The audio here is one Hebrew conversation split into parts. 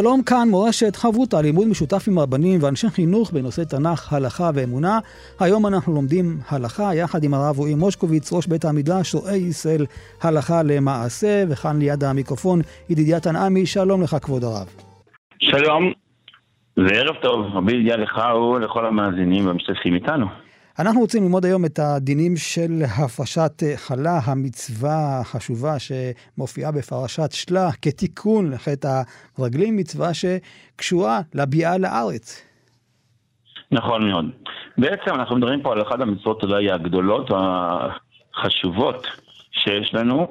שלום כאן מורשת חברותה, לימוד משותף עם רבנים ואנשי חינוך בנושא תנ"ך, הלכה ואמונה. היום אנחנו לומדים הלכה יחד עם הרב רועי מושקוביץ, ראש בית המדרש, רועי ישראל הלכה למעשה, וכאן ליד המיקרופון ידידיה תנעמי, שלום לך כבוד הרב. שלום, וערב טוב, רבי ידידיה לך ולכל המאזינים והמשתתפים איתנו. אנחנו רוצים ללמוד היום את הדינים של הפרשת חלה, המצווה החשובה שמופיעה בפרשת שלה כתיקון לחטא הרגלים, מצווה שקשורה לביאה לארץ. נכון מאוד. בעצם אנחנו מדברים פה על אחת המצוות אולי הגדולות, החשובות שיש לנו,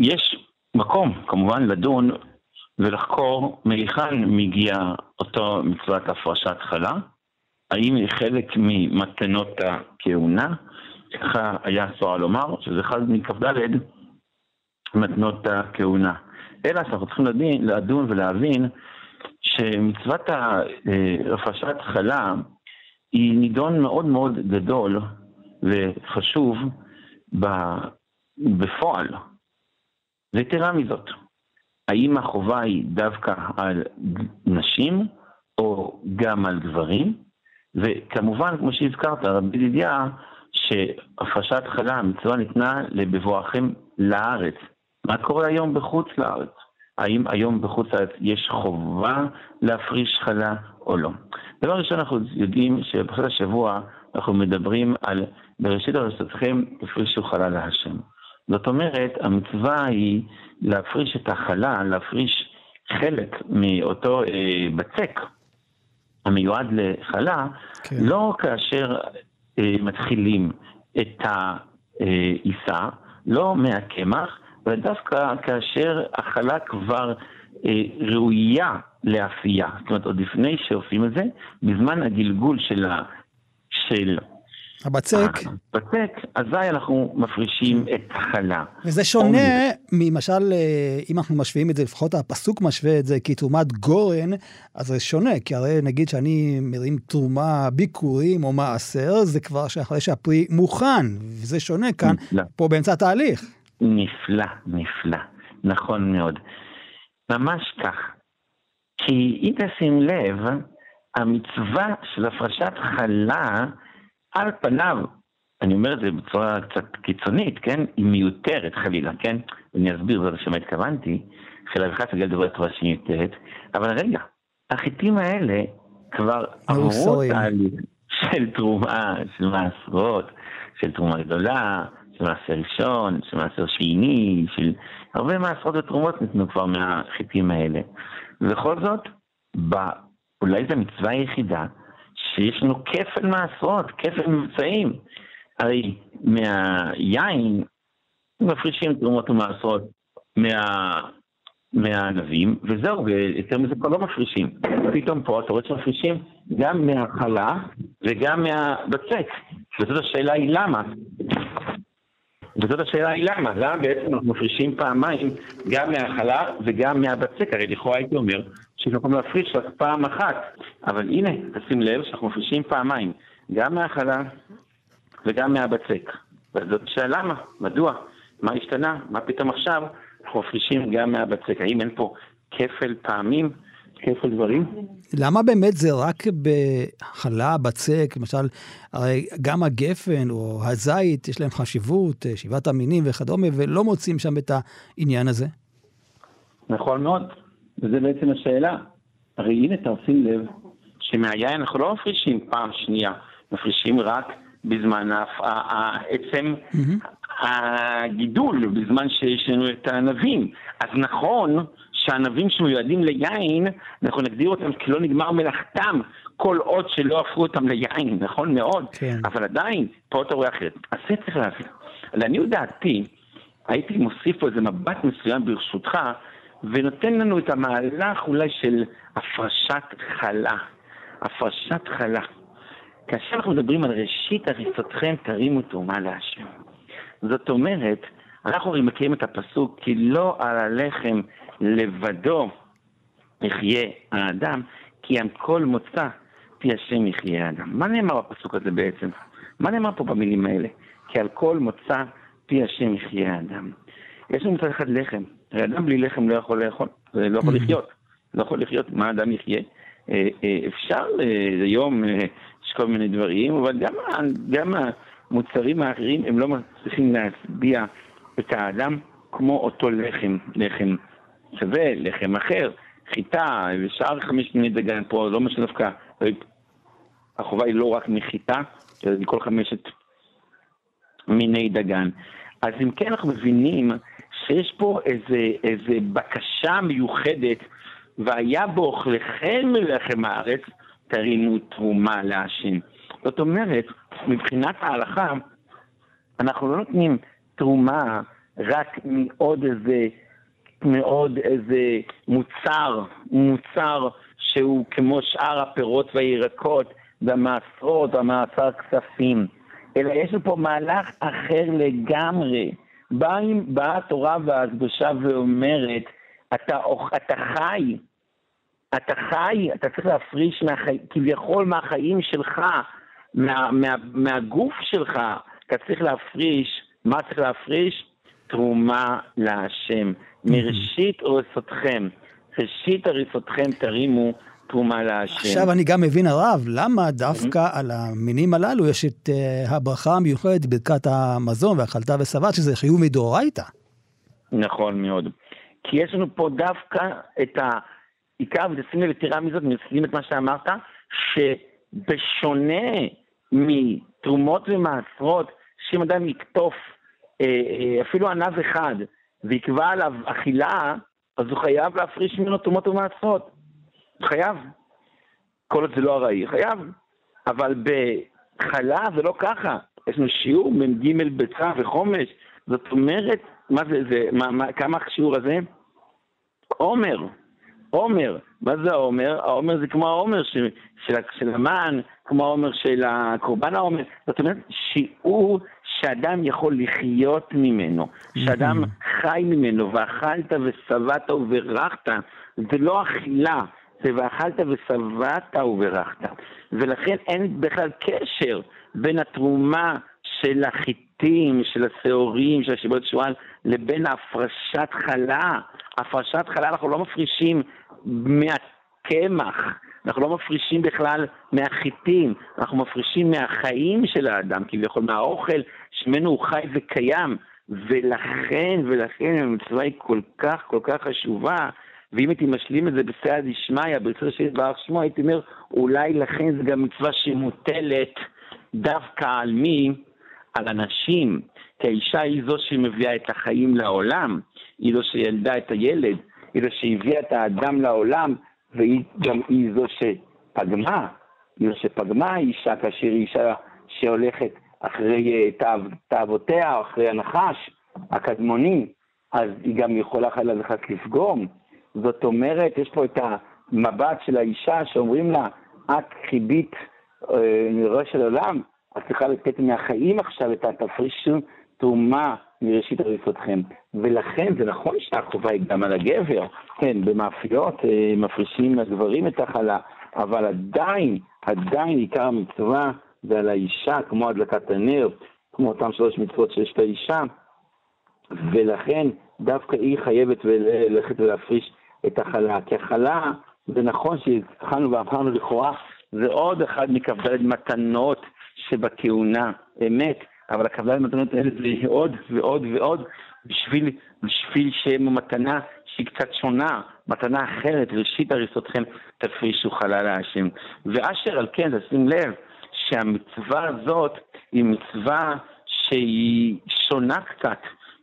ויש מקום כמובן לדון ולחקור מהיכן מגיע אותו מצוות הפרשת חלה, האם היא חלק ממתנות הכהונה, ככה היה אסור לומר, שזה אחד מכ"ד מתנות הכהונה. אלא שאנחנו צריכים לדין, לדון ולהבין שמצוות הפרשת חלה היא נידון מאוד מאוד גדול וחשוב בפועל. ויתרה מזאת, האם החובה היא דווקא על נשים או גם על גברים? וכמובן, כמו שהזכרת, רבי ידידיה, שהפרשת חלה, המצווה ניתנה לבבואכם לארץ. מה קורה היום בחוץ לארץ? האם היום בחוץ לארץ יש חובה להפריש חלה או לא? דבר ראשון, אנחנו יודעים שבחודש השבוע אנחנו מדברים על בראשית ארצותכם תפרישו חלה להשם. זאת אומרת, המצווה היא להפריש את החלה, להפריש חלק מאותו אה, בצק המיועד לחלה, כן. לא כאשר אה, מתחילים את העיסה, לא מהקמח, אלא דווקא כאשר החלה כבר אה, ראויה לאפייה. זאת אומרת, עוד לפני שעושים את זה, בזמן הגלגול של, ה, של הבצק. הבצק, אזי אנחנו מפרישים את החלה. וזה שונה ממשל, אה, אם אנחנו משווים את זה, לפחות הפסוק משווה את זה כתרומת גורן, אז זה שונה, כי הרי נגיד שאני מרים תרומה ביקורים או מעשר, זה כבר אחרי שהפרי מוכן, וזה שונה כאן, נפלא. פה באמצע התהליך. נפלא, נפלא, נכון מאוד. ממש כך. כי אם תשים לב, המצווה של הפרשת חלה, על פניו, אני אומר את זה בצורה קצת קיצונית, כן? היא מיותרת חלילה, כן? אני אסביר זאת לשם התכוונתי, וחס בגלל דברי תורה שהיא מיותרת, אבל רגע, החיטים האלה כבר עברו תהליך של תרומה, של מעשרות, של תרומה גדולה, של מעשר ראשון, של מעשר שני, של הרבה מעשרות ותרומות ניתנו כבר מהחיטים האלה. ובכל זאת, אולי זו המצווה היחידה שיש לנו כפל מעשרות, כפל מבצעים. הרי מהיין מפרישים תרומות ומעשרות מה... מהענבים, וזהו, ויותר מזה כבר לא מפרישים. פתאום פה אתה רואה שמפרישים גם מהחלה וגם מהבצק. וזאת השאלה היא למה. וזאת השאלה היא למה. למה בעצם אנחנו מפרישים פעמיים גם מהחלה וגם מהבצק? הרי לכאורה הייתי אומר שיש מקום להפריש רק פעם אחת. אבל הנה, תשים לב שאנחנו מפרישים פעמיים, גם מהחלה וגם מהבצק. וזאת שאלה למה, מדוע, מה השתנה, מה פתאום עכשיו אנחנו מפרישים גם מהבצק. האם אין פה כפל פעמים? כפל דברים. למה באמת זה רק בחלה, בצק, למשל, הרי גם הגפן או הזית, יש להם חשיבות, שבעת המינים וכדומה, ולא מוצאים שם את העניין הזה? נכון מאוד. וזה בעצם השאלה. הרי הנה, תשים לב, שמהיין אנחנו לא מפרישים פעם שנייה, מפרישים רק בזמן העצם הגידול, בזמן שיש לנו את הענבים. אז נכון שענבים שמיועדים ליין, אנחנו נגדיר אותם כי לא נגמר מלאכתם כל עוד שלא הפכו אותם ליין, נכון מאוד, כן. אבל עדיין, פה אתה רואה אחרת. אז זה צריך להבין. לעניות דעתי, הייתי מוסיף פה איזה מבט מסוים ברשותך, ונותן לנו את המהלך אולי של הפרשת חלה. הפרשת חלה. כאשר אנחנו מדברים על ראשית הריסתכם תרימו תרומה להשם. זאת אומרת, אנחנו הרי מכירים את הפסוק, כי לא על הלחם לבדו יחיה האדם, כי על כל מוצא פי השם יחיה האדם. מה נאמר בפסוק הזה בעצם? מה נאמר פה במילים האלה? כי על כל מוצא פי השם יחיה האדם. יש לנו מצד אחד לחם, אדם בלי לחם לא יכול לאכול, לא יכול לחיות. לא יכול לחיות, מה אדם יחיה? אה, אה, אפשר היום, אה, יש כל מיני דברים, אבל גם, גם המוצרים האחרים הם לא מצליחים להצביע את האדם כמו אותו לחם, לחם שווה, לחם אחר, חיטה ושאר חמש מיני דגן פה, לא משנה דווקא, החובה היא לא רק מחיטה, אלא מכל חמשת מיני דגן. אז אם כן אנחנו מבינים שיש פה איזה, איזה בקשה מיוחדת, והיה באוכליכם מלחם הארץ, תרימו תרומה להשם. זאת אומרת, מבחינת ההלכה, אנחנו לא נותנים תרומה רק מעוד איזה, מעוד איזה מוצר, מוצר שהוא כמו שאר הפירות והירקות והמעשרות והמעשר כספים, אלא יש פה מהלך אחר לגמרי. באה בא התורה והקדושה ואומרת, אתה, אתה חי, אתה חי, אתה צריך להפריש מהחי, כביכול מהחיים שלך, מה, מה, מהגוף שלך, אתה צריך להפריש, מה צריך להפריש? תרומה להשם. מראשית הריסותכם, ראשית הריסותכם תרימו תרומה להשם. עכשיו אני גם מבין הרב, למה דווקא על המינים הללו יש את uh, הברכה המיוחדת, ברכת המזון ואכלת ושבעת, שזה חיוב מדאורייתא. נכון מאוד. כי יש לנו פה דווקא את העיקר, ושים לב, יתרה מזאת, מסכים את מה שאמרת, שבשונה מתרומות ומעשרות, שאם אדם יקטוף אה, אה, אפילו ענב אחד ויקבע עליו אכילה, אז הוא חייב להפריש ממנו תרומות ומעשרות. חייב. כל עוד זה לא ארעי, חייב. אבל בחלה זה לא ככה. יש לנו שיעור מ"ג ביצה וחומש. זאת אומרת, מה זה, זה מה, מה, כמה השיעור הזה? עומר. עומר. מה זה העומר? העומר זה כמו העומר של, של, של המן, כמו העומר של הקורבן העומר. זאת אומרת, שיעור שאדם יכול לחיות ממנו, שאדם חי ממנו, ואכלת ושבעת וברכת, זה לא אכילה, זה ואכלת ושבעת וברכת. ולכן אין בכלל קשר בין התרומה של החיטים, של השעורים, של השיבות שועל, לבין הפרשת חלה. הפרשת חלה אנחנו לא מפרישים מהקמח, אנחנו לא מפרישים בכלל מהחיטים, אנחנו מפרישים מהחיים של האדם, כביכול מהאוכל שממנו הוא חי וקיים, ולכן, ולכן המצווה היא כל כך, כל כך חשובה, ואם הייתי משלים את זה בסייע דשמיא, ברצון של יתברך שמו, הייתי אומר, אולי לכן זו גם מצווה שמוטלת דווקא על מי? על אנשים. כי האישה היא זו שמביאה את החיים לעולם, היא זו שילדה את הילד, היא זו שהביאה את האדם לעולם, והיא גם היא זו שפגמה, היא זו שפגמה האישה כאשר היא אישה שהולכת אחרי אה, תאוותיה, או אחרי הנחש הקדמוני, אז היא גם יכולה חלילה וחס לפגום. זאת אומרת, יש פה את המבט של האישה שאומרים לה, את חיבית אה, נראה של עולם, את צריכה לתת מהחיים עכשיו את התפריש תרומה מראשית הריסותכם. ולכן זה נכון שהחובה היא גם על הגבר, כן, במאפיות אה, מפרישים לגברים את החלה, אבל עדיין, עדיין עיקר המצווה זה על האישה, כמו הדלקת הנר, כמו אותן שלוש מצוות שיש לאישה, ולכן דווקא היא חייבת ללכת ולהפריש את החלה. כי החלה, זה נכון שהתחלנו ואמרנו לכאורה, זה עוד אחד מכ"ד מתנות שבכהונה, אמת, אבל הכ"ד מתנות האלה זה עוד ועוד ועוד בשביל, בשביל שהם מתנה שהיא קצת שונה, מתנה אחרת, ראשית הריסותכם תפרישו חלל השם. ואשר על כן, תשים לב, שהמצווה הזאת היא מצווה שהיא שונה קצת,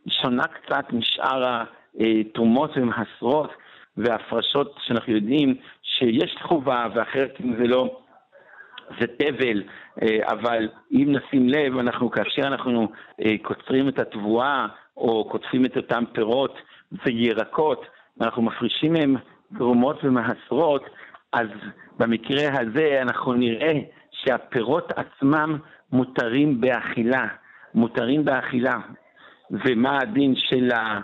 שונה קצת משאר התרומות ומעשרות והפרשות שאנחנו יודעים שיש חובה ואחרת אם זה לא, זה תבל, אה, אבל אם נשים לב, אנחנו, כאשר אנחנו אה, קוצרים את התבואה, או קוטפים את אותם פירות וירקות, אנחנו מפרישים מהם תרומות ומעשרות, אז במקרה הזה אנחנו נראה שהפירות עצמם מותרים באכילה, מותרים באכילה. ומה הדין של, ה,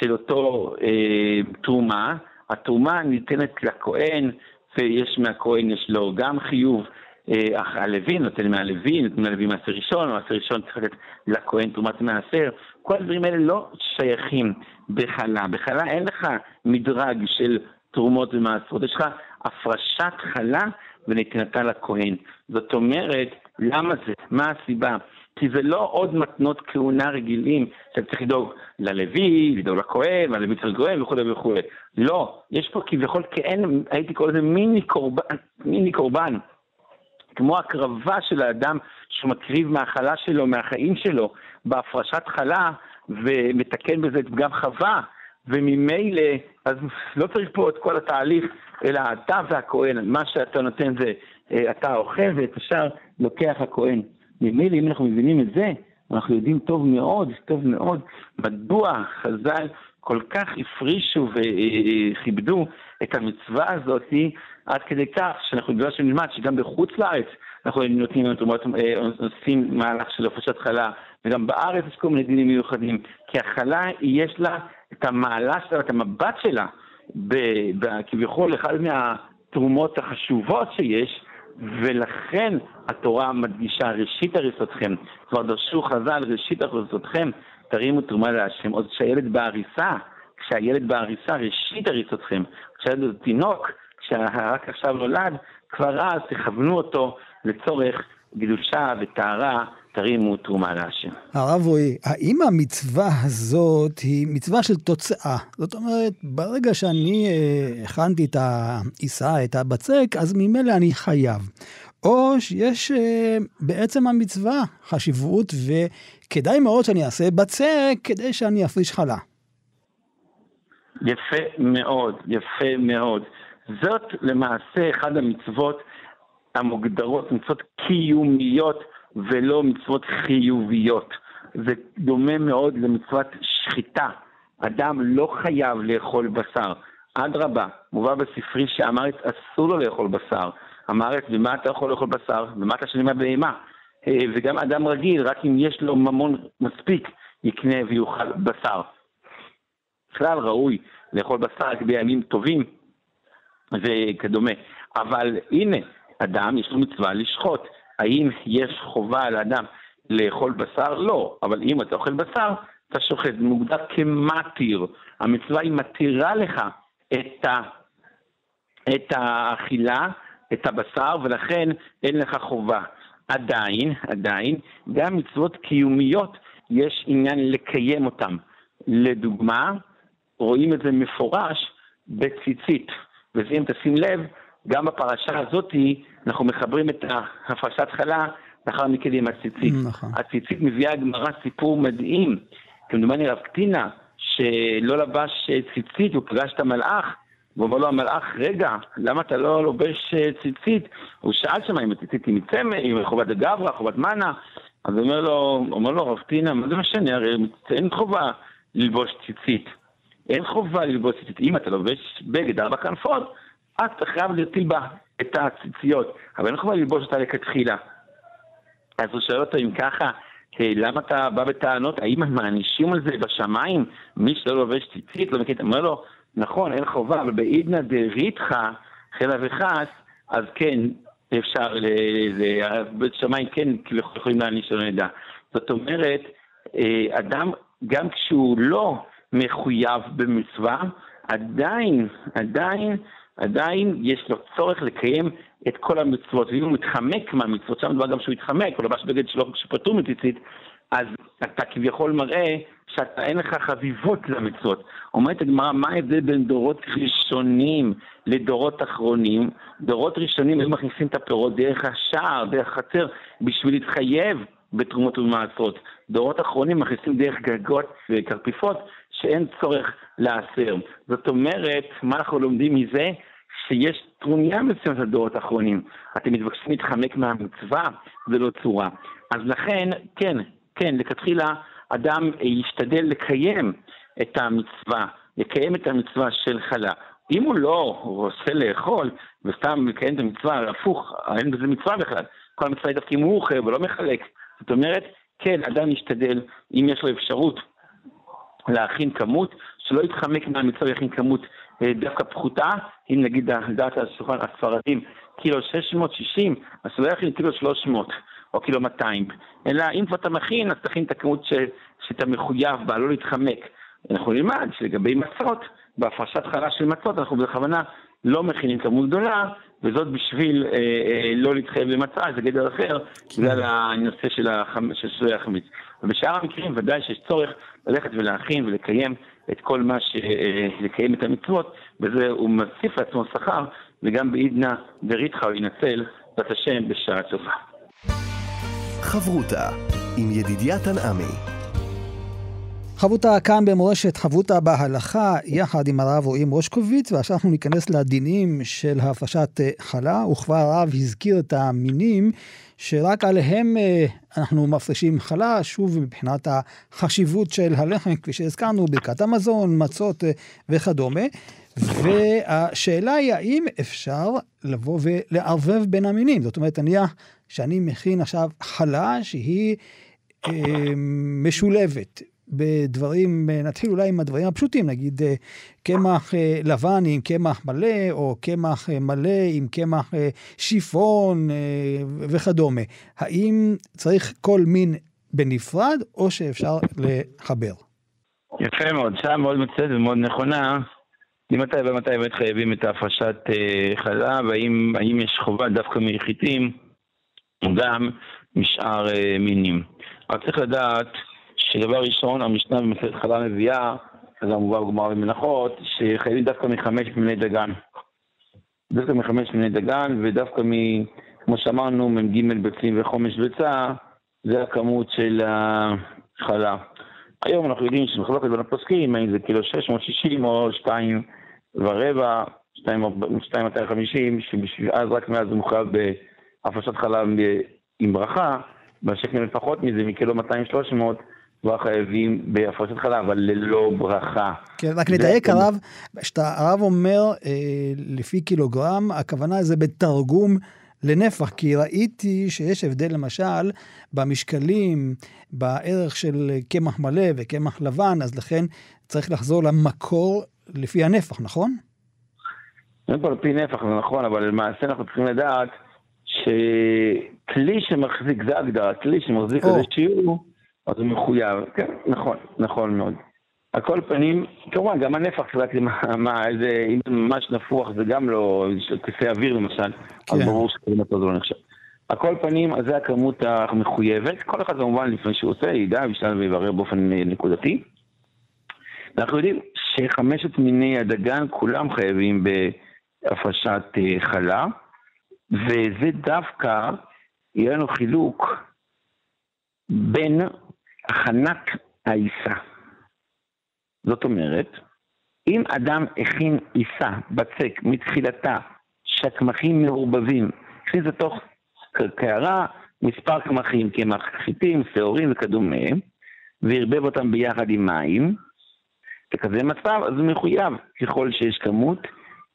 של אותו אה, תרומה? התרומה ניתנת לכהן, ויש מהכהן, יש לו גם חיוב. אה, הלוי נותן מהלוי, נותן מהלוי מעשר ראשון, מעשר ראשון צריך לתת לכהן תרומת מעשר. כל הדברים האלה לא שייכים בחלה. בחלה אין לך מדרג של תרומות ומעשרות, יש לך הפרשת חלה ונתינתה לכהן. זאת אומרת, למה זה? מה הסיבה? כי זה לא עוד מתנות כהונה רגילים שאתה צריך לדאוג ללוי, לדאוג לכהן, והלוי צריך לכהן וכולי וכולי. לא, יש פה כביכול כאין, הייתי קורא לזה מיני קורבן, מיני קורבן. כמו הקרבה של האדם שהוא מקריב מהחלה שלו, מהחיים שלו, בהפרשת חלה, ומתקן בזה את פגם חווה, וממילא, אז לא צריך פה את כל התהליך, אלא אתה והכהן, מה שאתה נותן זה, אה, אתה אוכל ואת השאר לוקח הכהן. ממילא, אם אנחנו מבינים את זה, אנחנו יודעים טוב מאוד, טוב מאוד, מדוע חז"ל כל כך הפרישו וכיבדו את המצווה הזאת, עד כדי כך שאנחנו בגלל שנלמד שגם בחוץ לארץ אנחנו נותנים תרומות, אה, עושים מהלך של הפרשת חלה, וגם בארץ יש כל מיני דינים מיוחדים, כי החלה יש לה את המעלה שלה, את המבט שלה, כביכול אחד מהתרומות החשובות שיש, ולכן התורה מדגישה ראשית הריסותכם. כבר דרשו חז"ל ראשית הריסותכם, תרימו תרומה להשם. עוד כשהילד בעריסה, כשהילד בעריסה, ראשית הריסותכם. כשהילד הוא תינוק, כשרק עכשיו נולד, כבר אז תכוונו אותו לצורך קדושה וטהרה תרימו תרומה להשם. הרב רועי, האם המצווה הזאת היא מצווה של תוצאה? זאת אומרת, ברגע שאני אה, הכנתי את העיסה, את הבצק, אז ממילא אני חייב. או שיש אה, בעצם המצווה חשיבות, וכדאי מאוד שאני אעשה בצק כדי שאני אפריש חלה. יפה מאוד, יפה מאוד. זאת למעשה אחד המצוות המוגדרות, מצוות קיומיות ולא מצוות חיוביות. זה דומה מאוד למצוות שחיטה. אדם לא חייב לאכול בשר. אדרבה, מובא בספרי שהאמרת אסור לו לאכול בשר. אמרת, ומה אתה יכול לאכול בשר? ומה אתה שנים הבהמה? אה, וגם אדם רגיל, רק אם יש לו ממון מספיק, יקנה ויאכל בשר. בכלל ראוי לאכול בשר רק בימים טובים וכדומה. אבל הנה, אדם יש לו מצווה לשחוט. האם יש חובה לאדם לאכול בשר? לא. אבל אם אתה אוכל בשר, אתה שוחט. מוגדר כמתיר. המצווה היא מתירה לך את, ה, את האכילה, את הבשר, ולכן אין לך חובה. עדיין, עדיין, גם מצוות קיומיות, יש עניין לקיים אותן. לדוגמה, רואים את זה מפורש בציצית. וזה אם תשים לב, גם בפרשה הזאת אנחנו מחברים את הפרשת חלה לאחר מכן עם הציצית. נכון. הציצית מביאה גמרא סיפור מדהים. כמדומני רב קטינה, שלא לבש ציצית, הוא פגש את המלאך, והוא אומר לו המלאך, רגע, למה אתה לא לובש ציצית? הוא שאל שם אם הציצית היא מצמא, אם חובת גברא, חובת מנה. אז הוא אומר לו, אומר לו רב קטינה, מה זה משנה? הרי אין חובה ללבוש ציצית. אין חובה ללבוש ציצית. אם אתה לובש בגד ארבע כנפות, אז אתה חייב להטיל בה את הציציות, אבל אין חובה ללבוש אותה לכתחילה. אז הוא שואל אותו אם ככה, למה אתה בא בטענות, האם הם מענישים על זה בשמיים, מי שלא לובש ציצית, לא מכיר, אומר לו, נכון, אין חובה, אבל בעידנא דריתחא, חלה וחס, אז כן, אפשר, בית שמיים כן יכולים להעניש שלא נדע. זאת אומרת, אה, אדם, גם כשהוא לא מחויב במצווה, עדיין, עדיין עדיין יש לו צורך לקיים את כל המצוות, ואם הוא מתחמק מהמצוות, שם מדובר גם שהוא יתחמק, הוא לבש בגד שלא שפטור מציצית, אז אתה כביכול מראה שאתה אין לך חביבות למצוות. אומרת הגמרא, מה ההבדל בין דורות ראשונים לדורות אחרונים? דורות ראשונים היו מכניסים את הפירות דרך השער, דרך החצר, בשביל להתחייב בתרומות ובמעשרות. דורות אחרונים מכניסים דרך גגות וקרפיפות, שאין צורך להסר. זאת אומרת, מה אנחנו לומדים מזה? שיש טרוניה מסוימת לדורות האחרונים. אתם מתבקשים להתחמק מהמצווה, זה לא צורה. אז לכן, כן, כן, לכתחילה אדם ישתדל לקיים את המצווה, לקיים את המצווה של חלה. אם הוא לא רוצה לאכול, וסתם מקיים את המצווה, הפוך, אין בזה מצווה בכלל. כל המצווה היא דווקא אם הוא אוכל ולא מחלק. זאת אומרת, כן, אדם ישתדל, אם יש לו אפשרות להכין כמות, שלא יתחמק מהמצווה יכין כמות אה, דווקא פחותה, אם נגיד דעת השולחן הספרדים קילו 660, אז לא יכין קילו 300 או קילו 200, אלא אם כבר אתה מכין, אז תכין את הכמות ש, שאתה מחויב בה, לא להתחמק. אנחנו נלמד שלגבי מצות, בהפרשת חלה של מצות, אנחנו בכוונה לא מכינים כמות גדולה, וזאת בשביל אה, אה, לא להתחייב במצה, זה גדר אחר, כן. בגלל הנושא של, החמ... של שלא יחמיץ. ובשאר המקרים ודאי שיש צורך ללכת ולהכין ולקיים את כל מה ש... אה, לקיים את המצוות, וזה הוא מוסיף לעצמו שכר, וגם בעידנא דריתחא הוא ינצל, בת השם, בשעה טובה. חברותה עם ידידיה תנעמי חבותה כאן במורשת חבותה בהלכה, יחד עם הרב רועי מושקוביץ, ועכשיו אנחנו ניכנס לדינים של הפרשת אה, חלה, וכבר הרב הזכיר את המינים שרק עליהם אה, אנחנו מפרישים חלה, שוב מבחינת החשיבות של הלחם, כפי שהזכרנו, ברכת המזון, מצות אה, וכדומה. והשאלה היא האם אפשר לבוא ולערבב בין המינים. זאת אומרת, נניח שאני מכין עכשיו חלה שהיא משולבת בדברים, נתחיל אולי עם הדברים הפשוטים, נגיד אה, קמח אה, לבן עם קמח מלא, או קמח אה, מלא עם קמח שיפון וכדומה. האם צריך כל מין בנפרד, או שאפשר לחבר? יפה מאוד, שעה מאוד מצוינת ומאוד נכונה. ממתי ומתי באמת חייבים את ההפרשת חלה, והאם יש חובה דווקא מחיטים, גם משאר מינים. רק צריך לדעת שדבר ראשון, המשנה במסכת חלה מביאה, זה המובא בגמרא במנחות, שחייבים דווקא מחמש מיני דגן. דווקא מחמש מיני דגן, ודווקא מ... כמו שאמרנו, מ"ג ביצים וחומש ביצה, זה הכמות של החלה. היום אנחנו יודעים שמחלוקת בין הפוסקים, האם זה קילו 660 או 2 ורבע, 2,250, שאז רק מאז הוא מחויב בהפרשת חלה עם ברכה, והשקל לפחות מזה, מקילו 200-300, כבר חייבים בהפרשת חלב, אבל ללא ברכה. כן, רק נדייק הרב, כשאתה הרב אומר אה, לפי קילוגרם, הכוונה זה בתרגום לנפח, כי ראיתי שיש הבדל למשל במשקלים, בערך של קמח מלא וקמח לבן, אז לכן צריך לחזור למקור לפי הנפח, נכון? קודם כל, פי נפח זה נכון, אבל למעשה אנחנו צריכים לדעת שכלי שמחזיק, זה הגדרה, כלי שמחזיק כזה שיעור, אז הוא מחויב, כן, נכון, נכון מאוד. על כל פנים, כמובן, גם הנפח רק מה, איזה, אם זה ממש נפוח זה גם לא, כיסא אוויר למשל, כן. אז ברור שקילומטר זה לא נחשב. על כל פנים, אז זה הכמות המחויבת, כל אחד כמובן לפני שהוא עושה, ידע, ישאל ויברר באופן נקודתי. אנחנו יודעים שחמשת מיני הדגן כולם חייבים בהפרשת אה, חלה, וזה דווקא, יהיה לנו חילוק בין הכנת העיסה. זאת אומרת, אם אדם הכין עיסה, בצק, מתחילתה, שהקמחים מעורבבים, הכניס לתוך קערה מספר קמחים, קמח חיטים, שעורים וכדומה, וערבב אותם ביחד עם מים, בכזה מצב, אז הוא מחויב ככל שיש כמות,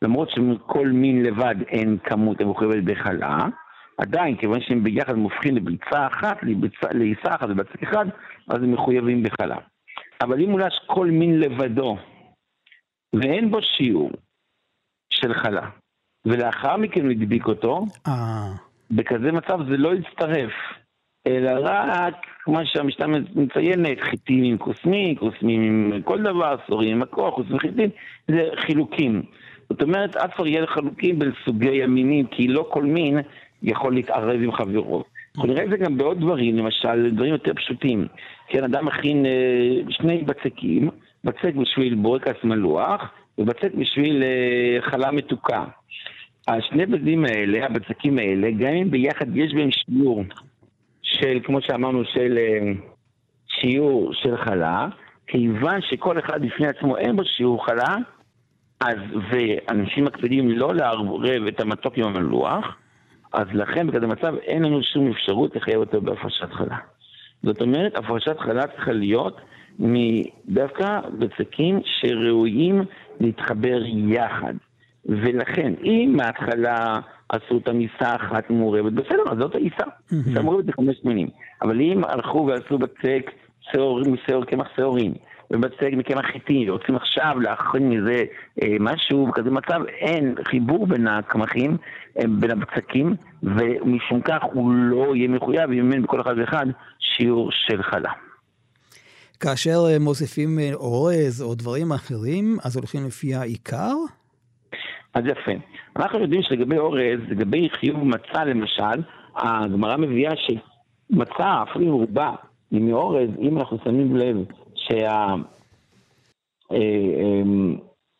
למרות שכל מין לבד אין כמות המחויבת בחלה, עדיין, כיוון שהם ביחד מופכים לביצה אחת, לעיסה אחת ובצק אחד, אז הם מחויבים בחלב. אבל אם אולי כל מין לבדו, ואין בו שיעור של חלה, ולאחר מכן הוא הדביק אותו, אה. בכזה מצב זה לא יצטרף, אלא רק מה שהמשטרה מציינת, חיטים עם קוסמי, קוסמים עם כל דבר, סורים עם הכוח, חוץ מחיטים, זה חילוקים. זאת אומרת, אף יהיה חלוקים בין סוגי המינים, כי לא כל מין יכול להתערב עם חברו. אנחנו נראה את זה גם בעוד דברים, למשל, דברים יותר פשוטים. כן, אדם מכין אה, שני בצקים, בצק בשביל בורקס מלוח, ובצק בשביל אה, חלה מתוקה. השני בדים האלה, הבצקים האלה, גם אם ביחד יש בהם שיעור של, כמו שאמרנו, של אה, שיעור של חלה, כיוון שכל אחד בפני עצמו אין בו שיעור חלה, אז, ואנשים מקפידים לא לערבב את המתוק עם המלוח, אז לכן בכזה מצב אין לנו שום אפשרות לחייב אותו בהפרשת חלה. זאת אומרת, הפרשת חלה צריכה להיות דווקא בצקים שראויים להתחבר יחד. ולכן, אם מההתחלה עשו את המיסה אחת מעורבת, בסדר, אז זאת העיסה. עיסה מעורבת זה חמש מינים. אבל אם הלכו ועשו בצק קמח שעורים, ובצק מקמח חיטים, ורוצים עכשיו להכין מזה אה, משהו, בכזה מצב אין חיבור בין הקמחים, אה, בין הבצקים, ומשום כך הוא לא יהיה מחויב, יממן בכל אחד ואחד שיעור של חלה. כאשר אה, מוסיפים אה, אורז או דברים אחרים, אז הולכים לפי העיקר? אז יפה. אנחנו יודעים שלגבי אורז, לגבי חיוב מצה למשל, הגמרא מביאה שמצה, אפילו רובה, היא מאורז, אם אנחנו שמים לב שה... אה,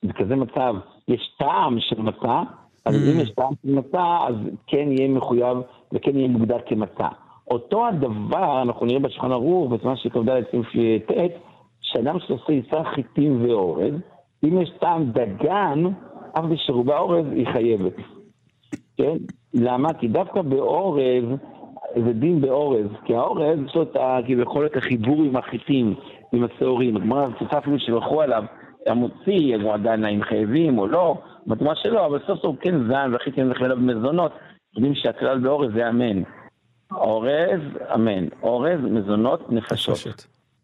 בכזה מצב יש טעם של מצה, אז mm. אם יש טעם של מצה, אז כן יהיה מחויב וכן יהיה מוגדר כמצה. אותו הדבר אנחנו נראה בשולחן ערוך, בזמן שכ"ד ט', שאדם שעושה עיסה חיטים ואורז, אם יש טעם דגן, אף בשרובה אורז היא חייבת. כן? למה? כי דווקא באורז, זה דין באורז, כי האורז יש לו את כביכול את החיבור עם החיטים, עם השעורים. הגמרא צופה אפילו שהלכו עליו, המוציא, הוא עדיין האם חייבים או לא, בתמורה שלו, אבל סוף סוף כן זן, והחיטים נכלל במזונות, יודעים שהכלל באורז זה אמן. אורז, אמן. אורז, מזונות, נפשות.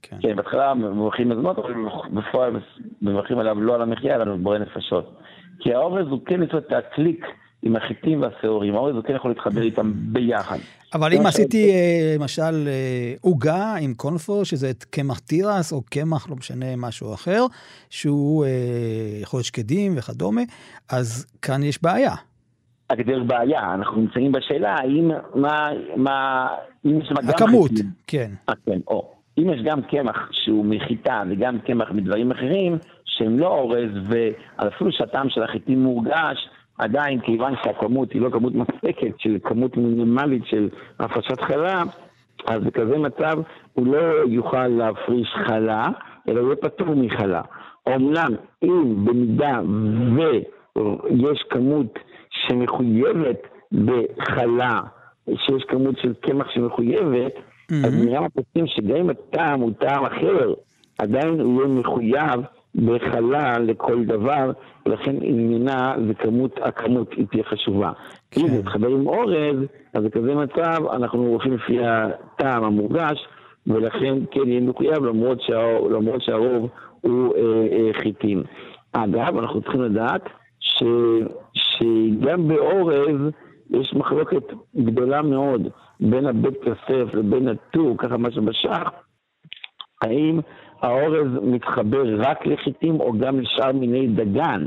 כן. כן, בהתחלה מברכים מזונות, אבל בפועל מברכים עליו לא על המחיה, אלא על בורא נפשות. כי האורז הוא כן את הקליק עם החיטים והשעורים, האורז הוא כן יכול להתחבר איתם ביחד. אבל אם עשיתי אה, למשל אה, עוגה עם קונפו, שזה קמח תירס או קמח, לא משנה, משהו אחר, שהוא אה, יכול להיות שקדים וכדומה, אז כאן יש בעיה. הגדר בעיה, אנחנו נמצאים בשאלה האם, מה, מה, אם יש גם... הכמות, כן. 아, כן, או. אם יש גם קמח שהוא מחיטה וגם קמח מדברים אחרים, שהם לא אורז, ואפילו שהטעם של החיטים מורגש, עדיין, כיוון שהכמות היא לא כמות מספקת, של כמות מינימלית של הפרשת חלה, אז בכזה מצב הוא לא יוכל להפריש חלה, אלא הוא יהיה פטור מחלה. אומנם, אם במידה ויש כמות שמחויבת בחלה, שיש כמות של קמח שמחויבת, mm-hmm. אז נראה הפוסקים שגם אם הטעם הוא טעם אחר, עדיין הוא יהיה מחויב בחלה לכל דבר, ולכן עניינה זה כמות, הכמות היא תהיה חשובה. כן. אם זה מתחבר עם אורז, אז בכזה מצב אנחנו הולכים לפי הטעם המורגש, ולכן כן יהיה מחויב למרות, שה, למרות שהרוב הוא אה, אה, חיטים. אגב, אנחנו צריכים לדעת ש, שגם באורז יש מחלוקת גדולה מאוד בין הבית כסף לבין הטור, ככה מה שבשח, האם האורז מתחבר רק לחיטים או גם לשאר מיני דגן.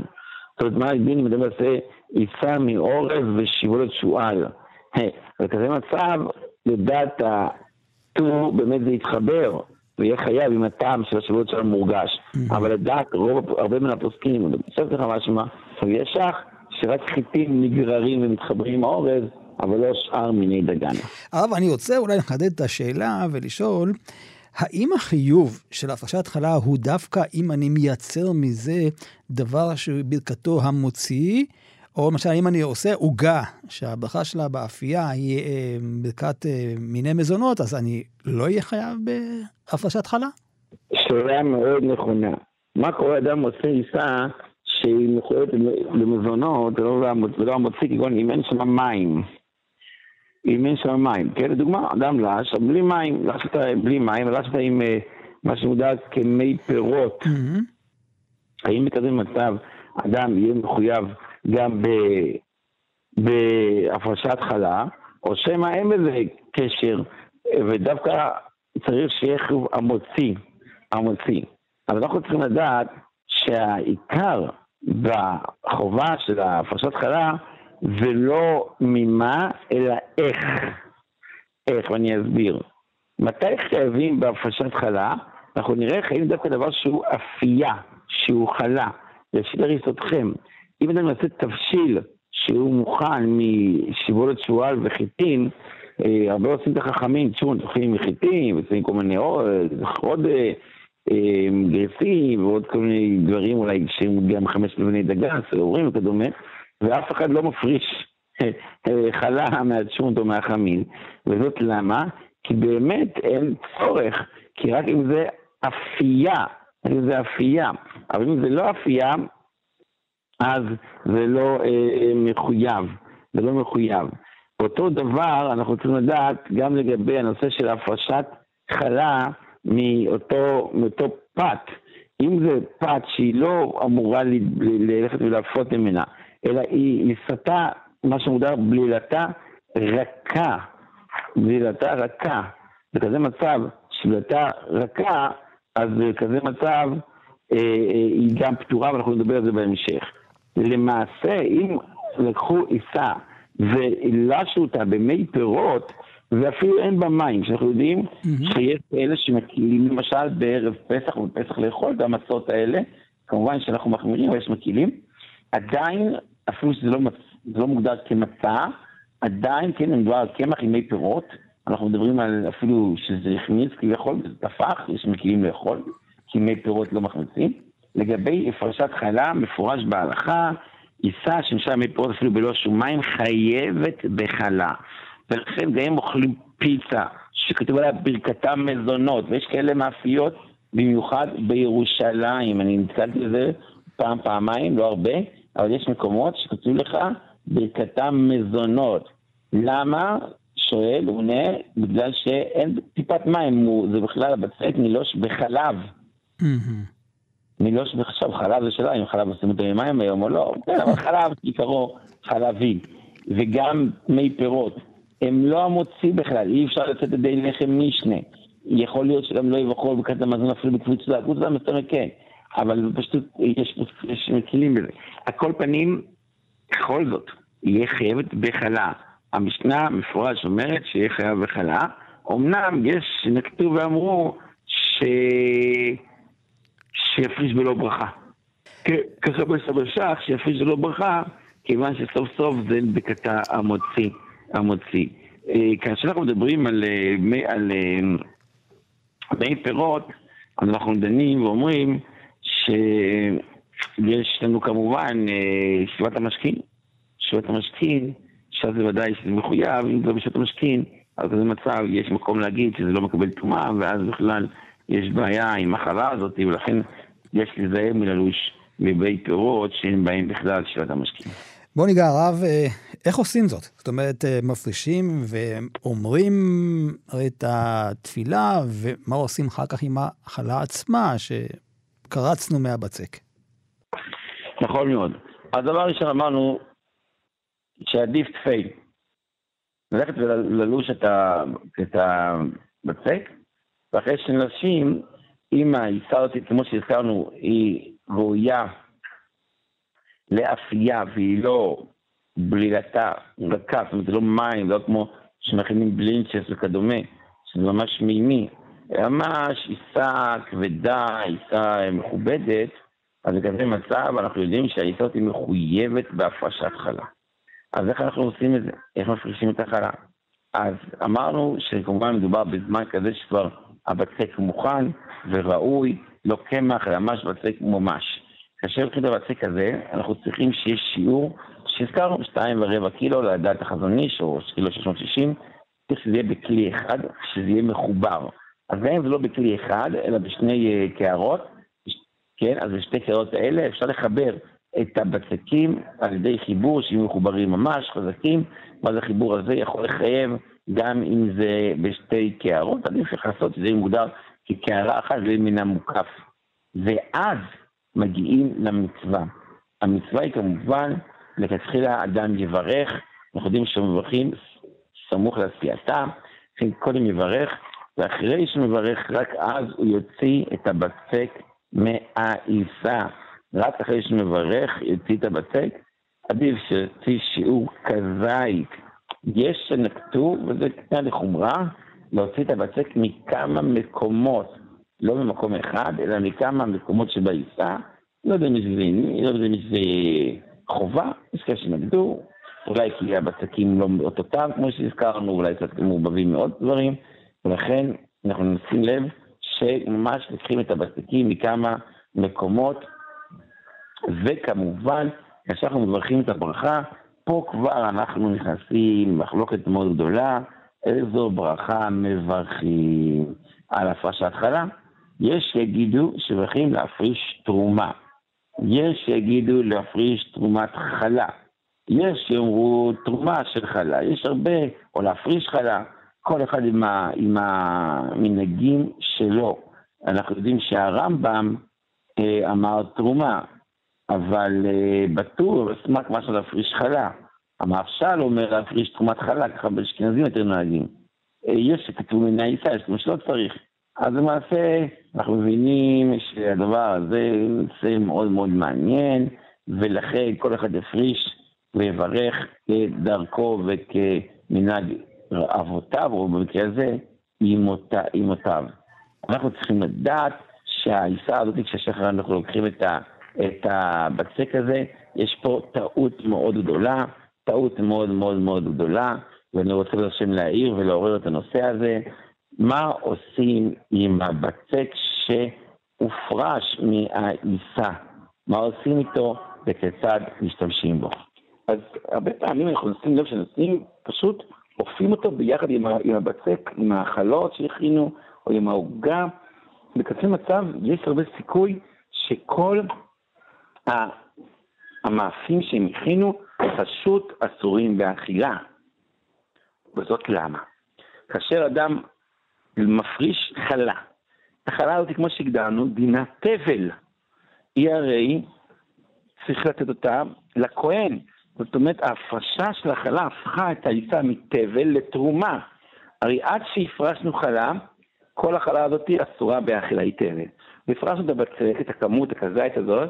זאת אומרת, מה הדין אם אדם עושה עיסה מאורז ושיבולת שועל? בכזה מצב, לדעת הטור באמת זה יתחבר, ויהיה חייב עם הטעם של השיבולת שלו מורגש. אבל לדעת, הרבה מן הפוסקים, בסוף לך משמע, יש שח שרק חיטים נגררים ומתחברים עם האורז, אבל לא שאר מיני דגן. הרב, אני רוצה אולי לחדד את השאלה ולשאול, האם החיוב של הפרשת חלה הוא דווקא אם אני מייצר מזה דבר שברכתו המוציא, או למשל אם אני עושה עוגה שהברכה שלה באפייה היא אה, ברכת אה, מיני מזונות, אז אני לא אהיה חייב בהפרשת חלה? שאלה מאוד נכונה. מה קורה אדם עושה עיסה שהיא מחויבת למזונות ולא המוציא כגון אם אין שם מים. אם אין שם מים. כן, לדוגמה, אדם לש, בלי מים, לש אותה בלי מים, לש אותה עם אה, מה שמודע כמי פירות. Mm-hmm. האם בכזה מצב אדם יהיה מחויב גם בהפרשת חלה, או שמא אין בזה קשר, ודווקא צריך שיהיה חיוב המוציא, המוציא. אז אנחנו צריכים לדעת שהעיקר בחובה של הפרשת חלה ולא ממה, אלא איך. איך, ואני אסביר. מתי חייבים בהפרשת חלה? אנחנו נראה חייבים דווקא דבר שהוא אפייה, שהוא חלה. לפי אריסותכם, אם אתם נעשה תבשיל שהוא מוכן משיבולת שועל וחיטין, אה, הרבה עושים את החכמים, תשמעו, זוכים מחיטין, ועושים כל מיני עוד, עוד גרסים ועוד כל מיני דברים אולי שהם גם חמש לבני דגן, שעורים וכדומה, ואף אחד לא מפריש חלה מהצ'ונט או מהחמין, וזאת למה? כי באמת אין צורך, כי רק אם זה אפייה, אם זה אפייה, אבל אם זה לא אפייה, אז זה לא אה, מחויב, זה לא מחויב. אותו דבר אנחנו צריכים לדעת גם לגבי הנושא של הפרשת חלה מאותו, מאותו פת. אם זה פת שהיא לא אמורה ללכת ולהפות ממנה, אלא היא נסתה, מה שמוגדר בלילתה רכה, בלילתה רכה. בכזה מצב שבלילתה רכה, אז בכזה מצב אה, אה, היא גם פתורה, ואנחנו נדבר על זה בהמשך. למעשה, אם לקחו עיסה והלשו אותה במי פירות, ואפילו אין בה מים, שאנחנו יודעים mm-hmm. שיש כאלה שמקילים למשל בערב פסח ובפסח לאכול את המצות האלה, כמובן שאנחנו מחמירים ויש מקילים, עדיין, אפילו שזה לא, לא מוגדר כמצה, עדיין כן מדובר על קמח עם מי פירות, אנחנו מדברים על אפילו שזה הכניס כביכול, זה טפח, יש מקילים לאכול, כי מי פירות לא מחמיצים. לגבי הפרשת חלה, מפורש בהלכה, עיסה שנשאר מי פירות אפילו בלא שום מים, חייבת בחלה. ולכן גם הם אוכלים פיצה, שכתוב עליה ברכתם מזונות, ויש כאלה מאפיות, במיוחד בירושלים. אני נתקלתי בזה פעם, פעמיים, לא הרבה, אבל יש מקומות שכתוב לך ברכתם מזונות. למה? שואל, הוא עונה, בגלל שאין טיפת מים, זה בכלל הבצק נילוש בחלב. נילוש עכשיו, חלב זה שאלה אם חלב עושים אותו עם מים היום או לא, כן, אבל חלב עיקרו חלבי, וגם מי פירות. הם לא המוציא בכלל, אי אפשר לצאת ידי לחם משנה. יכול להיות שגם לא יבחרו בקטע המזון אפילו בקבוצה, קבוצה מסוימת כן, אבל פשוט יש, יש מקילים בזה. על כל פנים, בכל זאת, יהיה חייבת בחלה. המשנה מפורש אומרת שיהיה חייב בחלה. אמנם יש שנקטו ואמרו ש... שיפריש בלא ברכה. ככה בסבא שח, שיפריש בלא ברכה, כיוון שסוף סוף זה בקטע המוציא. המוציא. אה, כאשר אנחנו מדברים על, אה, על אה, מי פירות, אז אנחנו דנים ואומרים שיש לנו כמובן שבעת המשכין. שבעת המשכין, עכשיו זה ודאי שזה מחויב, אם זה בשבעת המשכין, אז בזה מצב יש מקום להגיד שזה לא מקבל טומאה, ואז בכלל יש בעיה עם החלה הזאת, ולכן יש להיזהר מללוש מבית פירות שאין בהם בכלל שבעת המשכין. בוא ניגע הרב, אה, איך עושים זאת? זאת אומרת, אה, מפרישים ואומרים את התפילה, ומה עושים אחר כך עם החלה עצמה, שקרצנו מהבצק? נכון מאוד. הדבר הראשון אמרנו שעדיף תפי. ללכת וללוש את הבצק, ואחרי שנשים, אם הזאת, כמו שהזכרנו, היא ראויה לאפייה והיא לא בלילתה רכה, זאת אומרת זה לא מים, לא כמו שמכינים בלינצ'ס וכדומה, שזה ממש מימי, ממש עיסה כבדה, עיסה מכובדת, אז בכזה מצב אנחנו יודעים שהעיסה הזאת מחויבת בהפרשת חלה. אז איך אנחנו עושים את זה? איך מפרישים את החלה? אז אמרנו שכמובן מדובר בזמן כזה שכבר הבצק מוכן וראוי, לא קמח, אלא ממש בצק מומש. כאשר הולכים לבצק כזה, אנחנו צריכים שיש שיעור שהזכרנו, שתיים ורבע קילו לדעת החזון איש, או קילו 660, צריך שזה יהיה בכלי אחד, שזה יהיה מחובר. אז גם אם זה לא בכלי אחד, אלא בשני uh, קערות, כן, אז בשתי קערות האלה אפשר לחבר את הבצקים על ידי חיבור שיהיו מחוברים ממש, חזקים, ואז החיבור הזה יכול לחייב גם אם זה בשתי קערות, עדיף לך לעשות שזה מוגדר כקערה אחת זה מן המוקף. ואז מגיעים למצווה. המצווה היא כמובן, לכתחילה אדם יברך, אנחנו יודעים שמברכים סמוך לעשייתה, לכן קודם יברך, ואחרי שמברך, רק אז הוא יוציא את הבצק מהעיסה. רק אחרי שמברך, יוציא את הבצק. עדיף שיוציא שיעור כזית. יש שנקטו, וזה קטנה לחומרה, להוציא את הבצק מכמה מקומות. לא ממקום אחד, אלא מכמה מקומות שבעיסה, לא יודע אם זה, לא יודע אם זה חובה, יש כאלה שנגדו, אולי כי הבצקים לא אותותם, כמו שהזכרנו, אולי קצת מעורבבים מאוד דברים, ולכן אנחנו נשים לב שממש לוקחים את הבצקים מכמה מקומות, וכמובן, כאשר אנחנו מברכים את הברכה, פה כבר אנחנו נכנסים למחלוקת מאוד גדולה, איזו ברכה מברכים על הפרשת חלה. יש שיגידו שמברכים להפריש תרומה. יש שיגידו להפריש תרומת חלה. יש שיאמרו תרומה של חלה. יש הרבה, או להפריש חלה. כל אחד עם, ה, עם המנהגים שלו. אנחנו יודעים שהרמב"ם אה, אמר תרומה, אבל אה, בטור, אשמח משהו להפריש חלה. המהרש"ל אומר להפריש תרומת חלה, ככה באשכנזים יותר נוהגים. אה, יש שכתוב מן העיסה, יש כמו שלא צריך. אז למעשה אנחנו מבינים שהדבר הזה נושא מאוד מאוד מעניין, ולכן כל אחד יפריש ויברך כדרכו וכמנהג אבותיו, או במקרה הזה, אמותיו. אנחנו צריכים לדעת שהעיסה הזאת, כשהשחר אנחנו לוקחים את, ה, את הבצק הזה, יש פה טעות מאוד גדולה, טעות מאוד מאוד מאוד גדולה, ואני רוצה לשם להעיר ולעורר את הנושא הזה. מה עושים עם הבצק שהופרש מהעיסה? מה עושים איתו וכיצד משתמשים בו? אז הרבה פעמים אנחנו נשים לב שנשים פשוט אופים אותו ביחד עם, עם הבצק, עם האכלות שהכינו, או עם העוגה. בכזה מצב יש הרבה סיכוי שכל המאפים שהם הכינו פשוט אסורים באכילה. וזאת למה? כאשר אדם מפריש חלה, החלה הזאת, כמו שהגדרנו, דינה תבל. היא הרי צריך לתת אותה לכהן. זאת אומרת, ההפרשה של החלה הפכה את העיסה מתבל לתרומה. הרי עד שהפרשנו חלה, כל החלה הזאת אסורה באכילה, תבל. והפרשנו את הבצק, את הכמות, הכזית הזאת,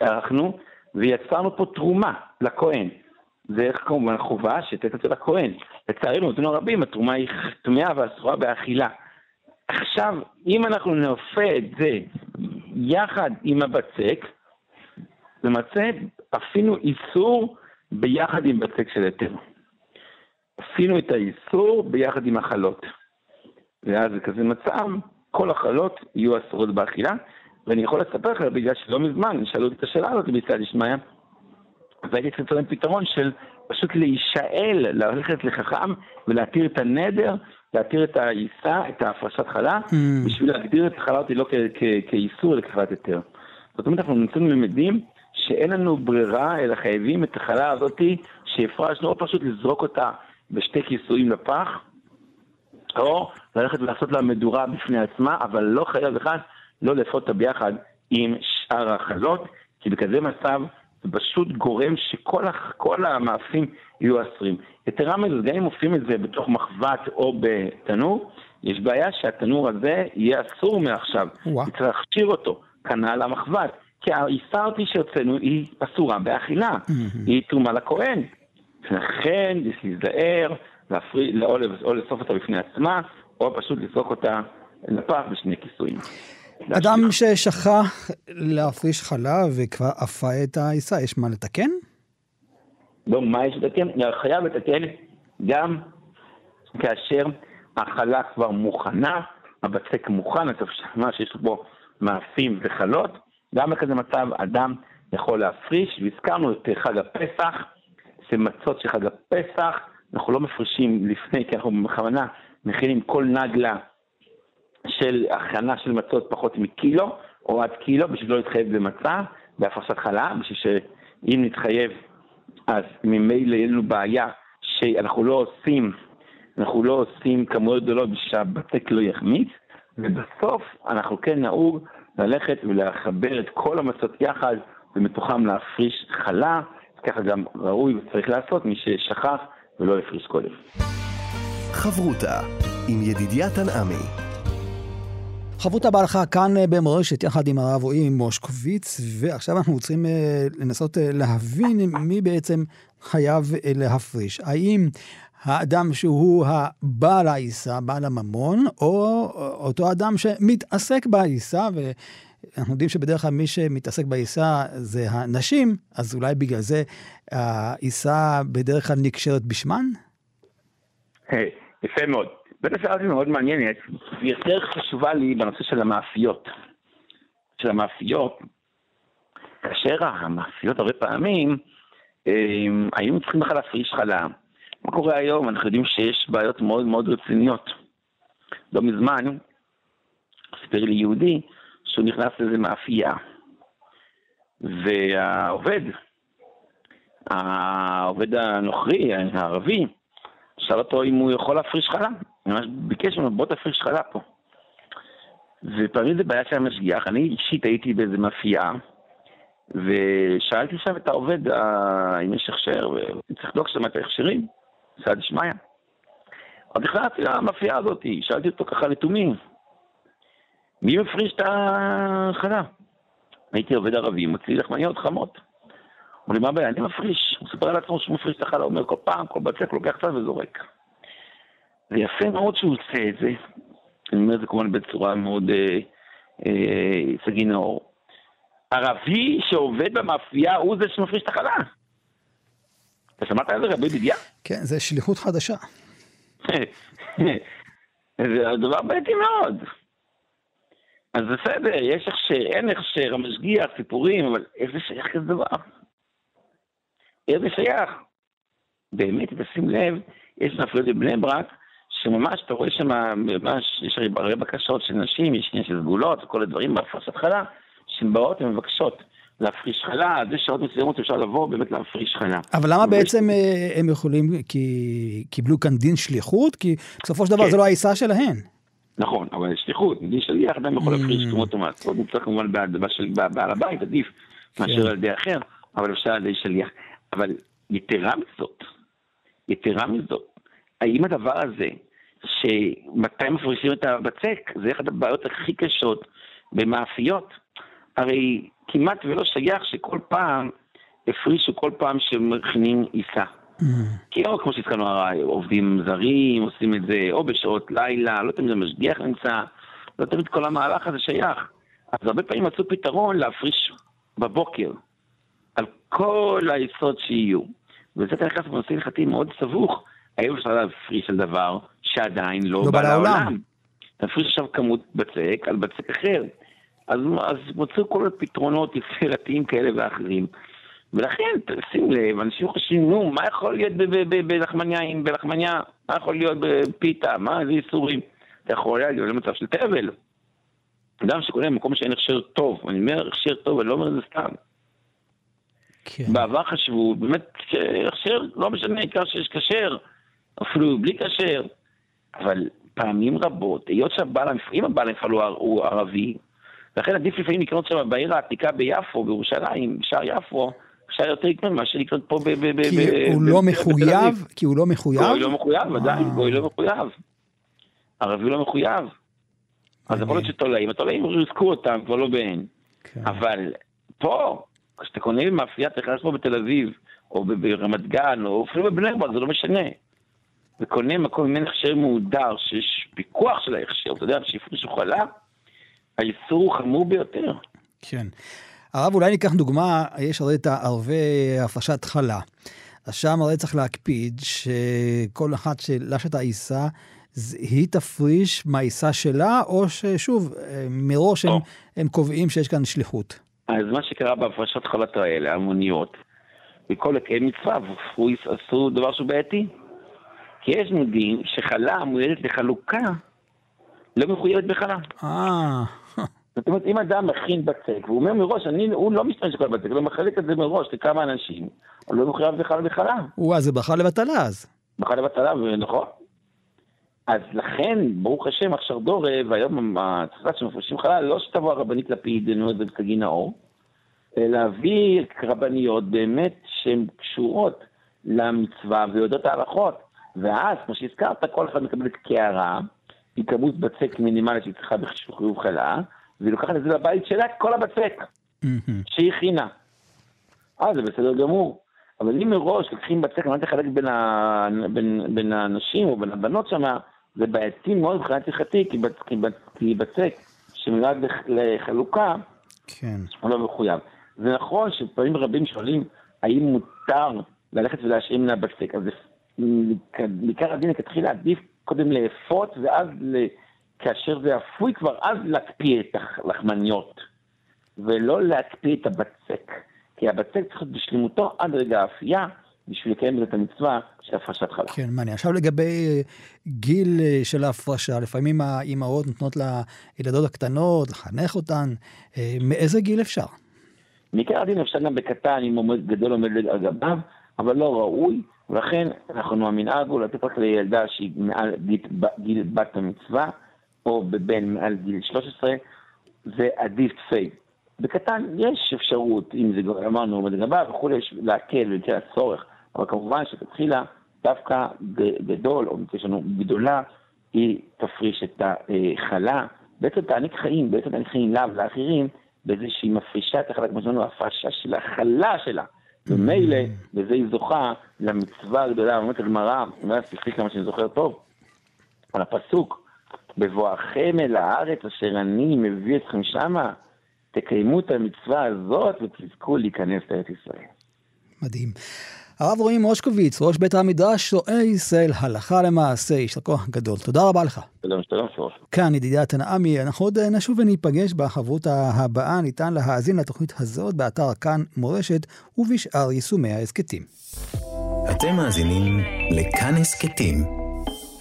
ערכנו, ויצרנו פה תרומה לכהן. זה כמובן חובה שתת את זה לכהן. לצערנו, נתנו רבים, התרומה היא טמאה ואסורה באכילה. עכשיו, אם אנחנו נאפה את זה יחד עם הבצק, למעשה עשינו איסור ביחד עם בצק של היתר. עשינו את האיסור ביחד עם החלות. ואז בכזה מצב, כל החלות יהיו אסורות באכילה, ואני יכול לספר לך, בגלל שלא מזמן שאלו אותי את השאלה הזאת מצד דשמיא, והייתי צריך למצוא פתרון של פשוט להישאל, ללכת לחכם ולהתיר את הנדר, להתיר את העיסה, את ההפרשת חלה, mm. בשביל להגדיר את החלה אותי לא כאיסור, אלא כחלת היתר. זאת אומרת, אנחנו נמצאים למדים שאין לנו ברירה, אלא חייבים את החלה הזאתי שהפרשנו, או פשוט לזרוק אותה בשתי כיסויים לפח, או ללכת ולעשות לה מדורה בפני עצמה, אבל לא חייב בכלל לא לאפות אותה ביחד עם שאר החלות, כי בכזה מצב זה פשוט גורם שכל המאפים יהיו אסרים. יתרה מזאת, גם אם עושים את זה בתוך מחבת או בתנור, יש בעיה שהתנור הזה יהיה אסור מעכשיו. צריך להכשיר אותו, כנ"ל המחבת. כי האיסרתי שהוצאנו היא אסורה באכילה. היא תרומה לכהן. לכן יש להיזהר, להפריד, או, או לאסוף אותה בפני עצמה, או פשוט לזרוק אותה לפח בשני כיסויים. אדם ששכח להפריש חלב וכבר אפה את העיסה, יש מה לתקן? לא, מה יש לתקן? חייב לתקן גם כאשר החלה כבר מוכנה, הבצק מוכן, אתה מה שיש בו מאפים וחלות, גם בכזה מצב אדם יכול להפריש, והזכרנו את חג הפסח, זה מצות של חג הפסח, אנחנו לא מפרישים לפני, כי אנחנו בכוונה מכינים כל נגלה של הכנה של מצות פחות מקילו, או עד קילו, בשביל לא להתחייב במצה, בהפרשת חלה, בשביל שאם נתחייב, אז ממילא יהיה לנו בעיה שאנחנו לא עושים, אנחנו לא עושים כמויות גדולות בשביל שהבצק לא יחמיץ, ובסוף אנחנו כן נהוג ללכת ולחבר את כל המצות יחד, ומתוכם להפריש חלה, ככה גם ראוי וצריך לעשות מי ששכח ולא הפריש קודם. חברותה עם ידידיה תנעמי. חברותה בהלכה כאן אה, במורשת יחד עם הרב רועי מושקוביץ, ועכשיו אנחנו רוצים אה, לנסות אה, להבין מי בעצם חייב להפריש. האם האדם שהוא הבעל העיסה, בעל הממון, או אותו אדם שמתעסק בעיסה, ואנחנו יודעים שבדרך כלל מי שמתעסק בעיסה זה הנשים, אז אולי בגלל זה העיסה בדרך כלל נקשרת בשמן? Hey, יפה מאוד. הספר הזאת מאוד מעניינת, היא יותר חשובה לי בנושא של המאפיות. של המאפיות, כאשר המאפיות הרבה פעמים, הם, היו צריכים בכלל להפריש חלה. מה קורה היום? אנחנו יודעים שיש בעיות מאוד מאוד רציניות. לא מזמן, סיפר לי יהודי שהוא נכנס לאיזה מאפייה, והעובד, העובד הנוכרי, הערבי, שאל אותו אם הוא יכול להפריש חלה. ממש ביקש ממנו, בוא תפריש חלה פה. ופעמים זה בעיה של המשגיח. אני אישית הייתי באיזה מאפייה, ושאלתי שם את העובד אם יש הכשר, וצריך לבדוק שם את ההכשרים, סעד שמיא. אז נכנסתי למאפייה הזאת, שאלתי אותו ככה לתומי, מי מפריש את החלה? הייתי עובד ערבי, מוציא לחמניות חמות. אמר לי, מה הבעיה? אני מפריש. הוא סיפר על עצמו שהוא מפריש את החלה, אומר, כל פעם, כל בצק לוקח קצת וזורק. זה יפה מאוד שהוא עושה את זה. אני אומר את זה כמובן בצורה מאוד אה, אה, סגי נאור. ערבי שעובד במאפייה הוא זה שמפריש את החלה. אתה שמעת על זה, רבי בדיה? כן, זה שליחות חדשה. זה דבר בעייתי מאוד. אז בסדר, יש הכשר, אין הכשר, המשגיח, סיפורים, אבל איך זה שייך כזה דבר? איך זה שייך? באמת, תשים לב, יש נפלאות בבני ברק, שממש, אתה רואה שם, ממש, יש הרבה בקשות של נשים, יש עניין של סגולות וכל הדברים בהפרשת חלה, שהן באות ומבקשות להפריש חלה, עד שעות מסוימות אפשר לבוא באמת להפריש חלה. אבל למה בעצם אה, הם יכולים, כי קיבלו כאן דין שליחות? כי בסופו של דבר כן. זה לא העיסה שלהן. נכון, אבל שליחות, דין שליח אדם יכול להפריש. תרומות ומס. עוד נמצא כמובן בעל הבית, עדיף מאשר על ידי אחר, אבל אפשר על ידי שליח. אבל יתרה מזאת, יתרה מזאת, האם הדבר הזה, שמתי מפרישים את הבצק, זה אחת הבעיות הכי קשות במאפיות. הרי כמעט ולא שייך שכל פעם הפרישו כל פעם שמכינים עיסה. כי לא כמו הרי עובדים זרים עושים את זה או בשעות לילה, לא תמיד המשגיח נמצא, לא תמיד כל המהלך הזה שייך. אז הרבה פעמים מצאו פתרון להפריש בבוקר, על כל היסוד שיהיו. וזה אתה נכנס בנושא הלכתי מאוד סבוך, האם אפשר להפריש על דבר שעדיין לא, לא בא לעולם. לעולם. להפריש עכשיו כמות בצק על בצק אחר. אז, אז מצאו כל מיני פתרונות יצירתיים כאלה ואחרים. ולכן, שים לב, אנשים חושבים, נו, מה יכול להיות בלחמניה, עם- בלחמניה? מה יכול להיות בפיתה? מה, איזה איסורים? אתה יכול להיות למצב של תבל. אדם שקונה במקום שאין הכשר טוב, אני אומר הכשר טוב, אני לא אומר את זה סתם. כן. בעבר חשבו, באמת, הכשר, לא משנה, העיקר שיש כשר, אפילו בלי כשר, אבל פעמים רבות, היות שהבעל אם הבעל המפעל הוא ערבי, לכן עדיף לפעמים לקנות שם בעיר העתיקה ביפו, בירושלים, בשער יפו, אפשר יותר לקנות מאשר לקנות פה ב... ב- ב- כי ב- הוא ב- לא מחויב? כי הוא לא מחויב? גוי לא מחויב, עדיין, אה. גוי לא מחויב. ערבי לא מחויב. אז יכול להיות שתולעים, התולעים ריסקו אותם, כבר לא בעין. כן. אבל פה, כשאתה קונה במאפייה, אתה נכנס פה בתל אביב, או ברמת גן, או אפילו בבני ברק, זה לא משנה. וקונה מקום עם הכשר מהודר, שיש פיקוח של ההכשר, אתה יודע, שהפרישו חלה, האיסור הוא חמור ביותר. כן. הרב, אולי ניקח דוגמה, יש הרי את הערבי הפרשת חלה. אז שם הרי צריך להקפיד שכל אחת שלשת העיסה, היא תפריש מהעיסה שלה, או ששוב, מראש הם. הם קובעים שיש כאן שליחות. אז מה שקרה בהפרשות חלת האלה, המוניות, וכל לקיים מצווה, עשו, עשו דבר שהוא בעייתי. כי יש לנו דין שחלה המועדת לחלוקה לא מחויבת בחלה. אה, זאת אומרת, אם אדם מכין בצק, והוא אומר מראש, אני, הוא לא משתמש בכל הבצק, הוא מחלק את זה מראש לכמה אנשים, הוא לא מחויב בכלל בחלה. וואה, זה ברכה לבטלה אז. בחלה בצלה, נכון. אז לכן, ברוך השם, עכשיו דורה, והיום הצלחת שמפרשים חלה, לא שתבוא הרבנית לפיד, נו, זה כגי נאור, אלא להביא רבניות באמת שהן קשורות למצווה ויודעות ההלכות. ואז, כמו שהזכרת, כל אחד מקבלת קערה, עם כמות בצק מינימלית שהיא צריכה בחיוב חלה, והיא לוקחת את זה לבית שלה, כל הבצק. שהיא הכינה. אה, זה בסדר גמור. אבל אם מראש לוקחים בצק, אני לא לחלק בין, ה... בין, בין האנשים או בין הבנות שם, זה בעייתי מאוד מבחינת הלכתי, כי, בצ... כי, בצ... כי בצק שמיועד לח... לחלוקה, כן. הוא לא מחויב. זה נכון שפעמים רבים שואלים, האם מותר ללכת ולהשאיר מן הבצק? אז מעיקר הדין לכתחילה עדיף קודם לאפות, ואז. כאשר זה אפוי כבר, אז להקפיא את הלחמניות, ולא להקפיא את הבצק. כי הבצק צריך להיות בשלמותו עד רגע האפייה, בשביל לקיים את המצווה של הפרשת חלה. כן, מעניין. עכשיו לגבי אה, גיל אה, של ההפרשה, לפעמים האימהות נותנות לילדות הקטנות, לחנך אותן, אה, מאיזה גיל אפשר? מעיקר הדין אפשר גם בקטן, אם עומד גדול עומד על גביו, אבל לא ראוי, ולכן אנחנו, המנהג הוא לתת רק לילדה שהיא מעל גיל, גיל בת המצווה, או בבן מעל גיל 13, זה עדיף תפי. בקטן יש אפשרות, אם זה אמרנו עומד גביו וכולי, להקל ולצא הצורך, אבל כמובן שתתחילה דווקא גדול, או יש לנו גדולה, היא תפריש את החלה, בעצם תעניק חיים, בעצם תעניק חיים לה ולאחרים, בזה שהיא מפרישה את החלה, כמו שאמרנו, הפרשה של החלה שלה. ומילא, בזה היא זוכה למצווה הגדולה, אומרת הגמרא, אומרת ספרי כמה שאני זוכר טוב, על הפסוק, בבואכם אל הארץ אשר אני מביא אתכם שמה, תקיימו את המצווה הזאת ותזכו להיכנס לארץ ישראל. מדהים. הרב רועי מושקוביץ, ראש בית המדרש, שואל ישראל הלכה למעשה, יש כוח גדול. תודה רבה לך. שלום, שלום, שלום. כאן ידידיה תנעמי, אנחנו עוד נשוב וניפגש בחברות הבאה, ניתן להאזין לתוכנית הזאת באתר כאן מורשת ובשאר יישומי ההסכתים. אתם מאזינים לכאן הסכתים,